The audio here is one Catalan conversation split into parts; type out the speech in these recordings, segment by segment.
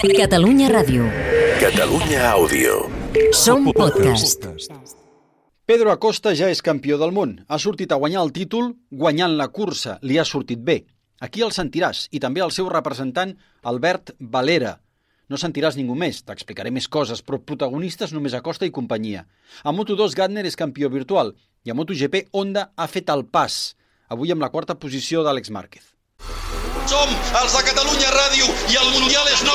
Catalunya Ràdio. Catalunya Àudio. Som podcast. Pedro Acosta ja és campió del món. Ha sortit a guanyar el títol guanyant la cursa. Li ha sortit bé. Aquí el sentiràs, i també el seu representant, Albert Valera. No sentiràs ningú més, t'explicaré més coses, però protagonistes només Acosta i companyia. A Moto2 Gardner és campió virtual i a MotoGP Honda ha fet el pas, avui amb la quarta posició d'Àlex Márquez. Som els de Catalunya Ràdio i el Mundial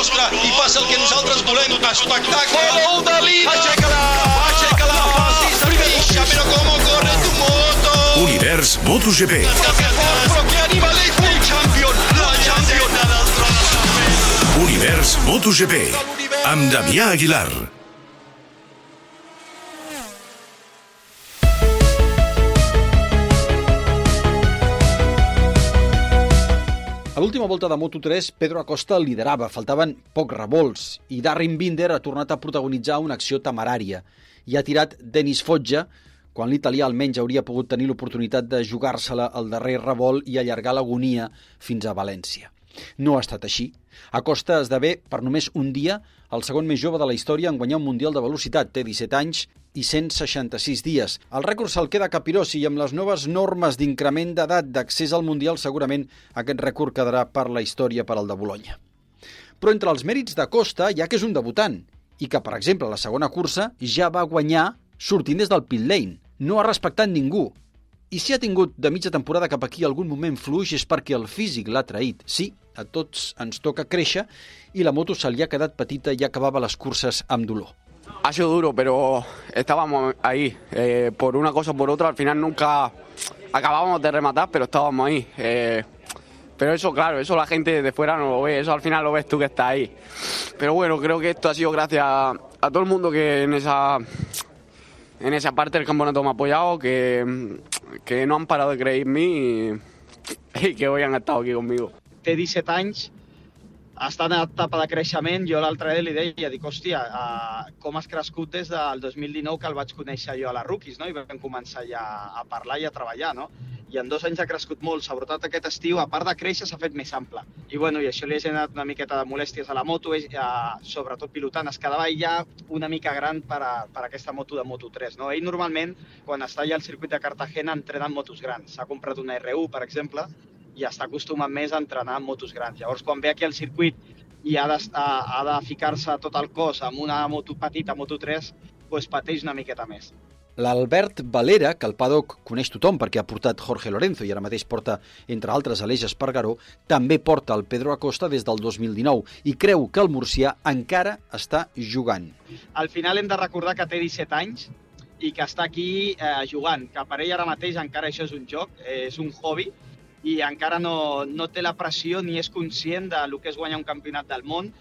és nostre i passa el que nosaltres volem. Espectacle! Gol de Lina! Aixeca-la! Aixeca-la! Fixa, però com corre tu moto! Univers MotoGP. Però que animalet! El champion! La champion! Univers MotoGP. Amb Damià Aguilar. A l'última volta de Moto3, Pedro Acosta liderava, faltaven pocs revolts, i Darren Binder ha tornat a protagonitzar una acció temerària i ha tirat Denis Foggia, quan l'italià almenys hauria pogut tenir l'oportunitat de jugar-se-la al darrer revolt i allargar l'agonia fins a València. No ha estat així. Acosta esdevé, per només un dia, el segon més jove de la història en guanyar un Mundial de Velocitat. Té 17 anys i 166 dies. El rècord se'l queda Capirossi i amb les noves normes d'increment d'edat d'accés al Mundial segurament aquest rècord quedarà per la història per al de Bologna. Però entre els mèrits d'Acosta hi ha que és un debutant i que, per exemple, la segona cursa ja va guanyar sortint des del pit lane. No ha respectat ningú. I si ha tingut de mitja temporada cap aquí algun moment fluix és perquè el físic l'ha traït. Sí, a tots ens toca créixer i la moto se li ha quedat petita i acabava les curses amb dolor. Ha sido duro, pero estábamos ahí. Eh, por una cosa o por otra, al final nunca acabábamos de rematar, pero estábamos ahí. Eh, pero eso, claro, eso la gente de fuera no lo ve, eso al final lo ves tú que estás ahí. Pero bueno, creo que esto ha sido gracias a, a todo el mundo que en esa, en esa parte del campeonato me ha apoyado, que, que no han parado de creer en mí y, y que hoy han estado aquí conmigo. Té 17 anys, està en etapa de creixement. Jo l'altre dia li deia, dic, hòstia, uh, com has crescut des del 2019 que el vaig conèixer jo a les Rookies, no? I vam començar ja a parlar i a treballar, no? I en dos anys ha crescut molt, sobretot aquest estiu, a part de créixer, s'ha fet més ample. I, bueno, i això li ha generat una miqueta de molèsties a la moto, és, uh, sobretot pilotant. Es quedava ja una mica gran per, a, per a aquesta moto de Moto3, no? Ell normalment, quan està allà al circuit de Cartagena, entrena en motos grans. S'ha comprat una R1, per exemple, i està acostumat més a entrenar en motos grans. Llavors, quan ve aquí al circuit i ha ha de ficar-se tot el cos amb una moto petita, Moto 3, doncs pateix una miqueta més. L'Albert Valera, que el paddock coneix tothom perquè ha portat Jorge Lorenzo i ara mateix porta, entre altres, Aleix Espargaró, també porta el Pedro Acosta des del 2019 i creu que el murcià encara està jugant. Al final hem de recordar que té 17 anys i que està aquí eh, jugant, que per ell ara mateix encara això és un joc, eh, és un hobby, i encara no, no té la pressió ni és conscient de que és guanyar un campionat del món,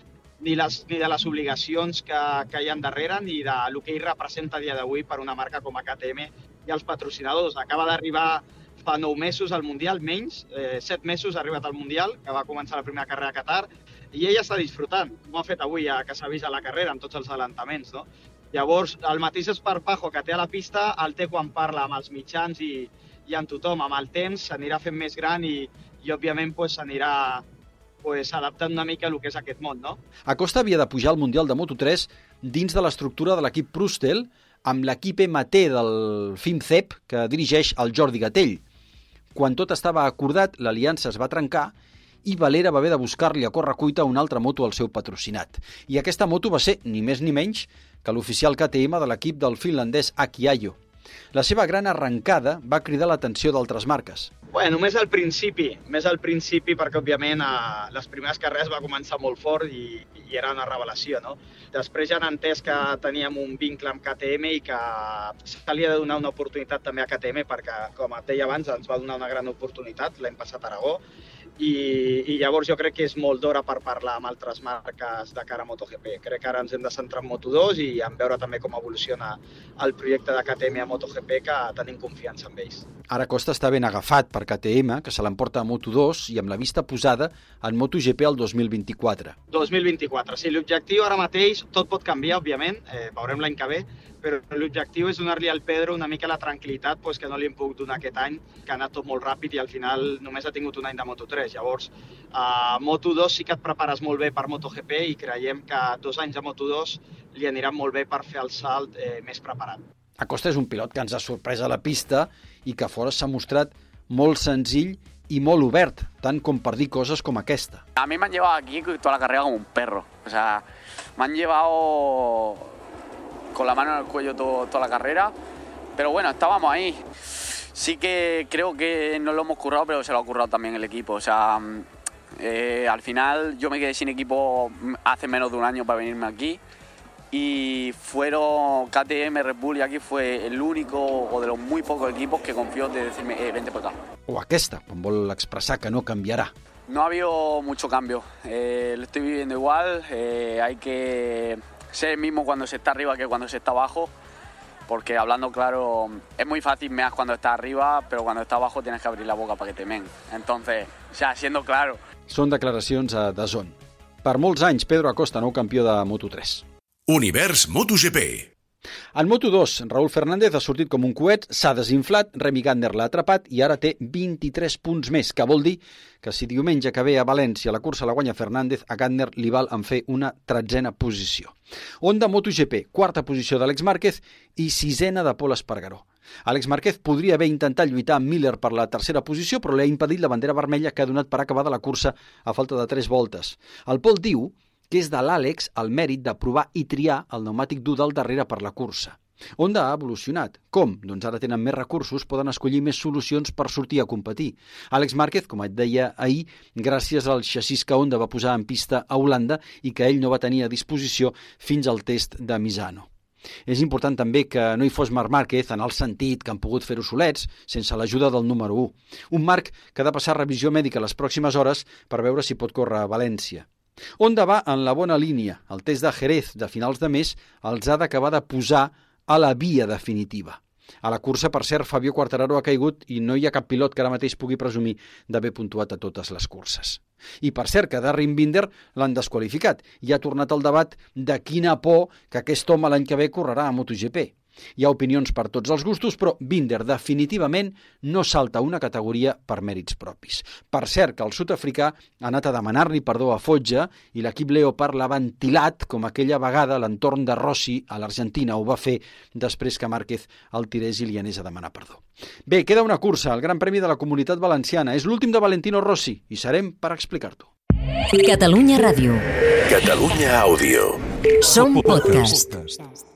ni, les, ni de les obligacions que, que hi ha darrere, ni de lo que ell representa a dia d'avui per una marca com a KTM i els patrocinadors. Acaba d'arribar fa nou mesos al Mundial, menys, eh, set mesos ha arribat al Mundial, que va començar la primera carrera a Qatar, i ell està disfrutant, com ha fet avui, ja que s'ha vist a la carrera, amb tots els adelantaments, no? Llavors, el mateix esparpajo que té a la pista el té quan parla amb els mitjans i, i amb tothom. Amb el temps s'anirà fent més gran i, i òbviament, pues, s'anirà pues, adaptant una mica a el que és aquest món, no? Acosta havia de pujar al Mundial de Moto3 dins de l'estructura de l'equip Prustel amb l'equip MT del FIMCEP que dirigeix el Jordi Gatell. Quan tot estava acordat, l'aliança es va trencar i Valera va haver de buscar-li a correcuita una altra moto al seu patrocinat. I aquesta moto va ser, ni més ni menys, que l'oficial KTM de l'equip del finlandès Aki Ayo. La seva gran arrencada va cridar l'atenció d'altres marques. Bueno, només al principi, més al principi perquè, òbviament, a les primeres carreres va començar molt fort i, i era una revelació, no? Després ja han entès que teníem un vincle amb KTM i que se li ha de donar una oportunitat també a KTM perquè, com et deia abans, ens va donar una gran oportunitat l'any passat a Aragó i, i llavors jo crec que és molt d'hora per parlar amb altres marques de cara a MotoGP. Crec que ara ens hem de centrar en Moto2 i en veure també com evoluciona el projecte de KTM a MotoGP, que tenim confiança en ells. Ara Costa està ben agafat per KTM, que se l'emporta a Moto2 i amb la vista posada en MotoGP al 2024. 2024. Sí, l'objectiu ara mateix, tot pot canviar, òbviament, eh, veurem l'any que ve, però l'objectiu és donar-li al Pedro una mica la tranquil·litat pues, que no li hem pogut donar aquest any, que ha anat tot molt ràpid i al final només ha tingut un any de Moto3. Llavors, a Moto2 sí que et prepares molt bé per MotoGP i creiem que dos anys de Moto2 li aniran molt bé per fer el salt eh, més preparat. Acosta és un pilot que ens ha sorprès a la pista i que fora s'ha mostrat molt senzill i molt obert, tant com per dir coses com aquesta. A mí me han llevado aquí toda la carrera como un perro. O sea, me han llevado con la mano en el cuello todo- toda la carrera. Pero bueno, estábamos ahí. Sí que creo que no lo hemos currado, pero se lo ha currado también el equipo. O sea, mm, eh, al final yo me quedé sin equipo hace menos de un año para venirme aquí. Y fueron KTM, Red Bull y aquí fue el único o de los muy pocos equipos que confió de decirme, eh, vente para acá. O aquesta, quan vol expressar que no canviarà. No ha habido mucho cambio. Eh, lo estoy viviendo igual. eh, hay que ser el mismo cuando se está arriba que cuando se está abajo. Porque hablando claro, es muy fácil mear cuando estás arriba, pero cuando estás abajo tienes que abrir la boca para que te men. Entonces, o sea, siendo claro, Són declaracions a Dazón. Per molts anys, Pedro Acosta, nou campió de Moto3. Univers MotoGP. En Moto2, Raúl Fernández ha sortit com un coet, s'ha desinflat, Remy Gardner l'ha atrapat i ara té 23 punts més, que vol dir que si diumenge que ve a València la cursa la guanya Fernández, a Gardner li val en fer una tretzena posició. Honda MotoGP, quarta posició d'Àlex Márquez i sisena de Pol Espargaró. Àlex Márquez podria haver intentat lluitar amb Miller per la tercera posició, però li ha impedit la bandera vermella que ha donat per acabada la cursa a falta de tres voltes. El Pol diu que és de l'Àlex el mèrit de provar i triar el pneumàtic dur del darrere per la cursa. Honda ha evolucionat. Com? Doncs ara tenen més recursos, poden escollir més solucions per sortir a competir. Àlex Márquez, com et deia ahir, gràcies al xassís que Honda va posar en pista a Holanda i que ell no va tenir a disposició fins al test de Misano. És important també que no hi fos Marc Márquez en el sentit que han pogut fer-ho solets sense l'ajuda del número 1. Un Marc que ha de passar revisió mèdica les pròximes hores per veure si pot córrer a València. Honda va en la bona línia. El test de Jerez de finals de mes els ha d'acabar de posar a la via definitiva. A la cursa, per cert, Fabio Quartararo ha caigut i no hi ha cap pilot que ara mateix pugui presumir d'haver puntuat a totes les curses. I per cert, que Darren Binder l'han desqualificat i ha tornat al debat de quina por que aquest home l'any que ve correrà a MotoGP. Hi ha opinions per tots els gustos, però Binder definitivament no salta una categoria per mèrits propis. Per cert, que el sud-africà ha anat a demanar-li perdó a Fotja i l'equip Leopard l'ha ventilat com aquella vegada l'entorn de Rossi a l'Argentina ho va fer després que Márquez el tirés i li anés a demanar perdó. Bé, queda una cursa, el Gran Premi de la Comunitat Valenciana. És l'últim de Valentino Rossi i serem per explicar-t'ho. Catalunya Ràdio. Catalunya Àudio. Som podcast. podcast.